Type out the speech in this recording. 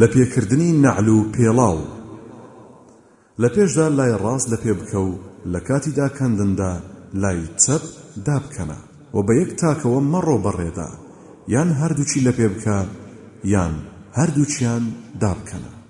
لە پێکردنی نەعل و پێڵاو لە پێشدا لای ڕاست لە پێ بکە و لە کاتیدا کەندندا لای چەپ دابکەنە و بە یەک تاکەوە مەڕۆ بەڕێدا یان هەردووچی لە پێ بکە یان هەردووچیان دابکەنە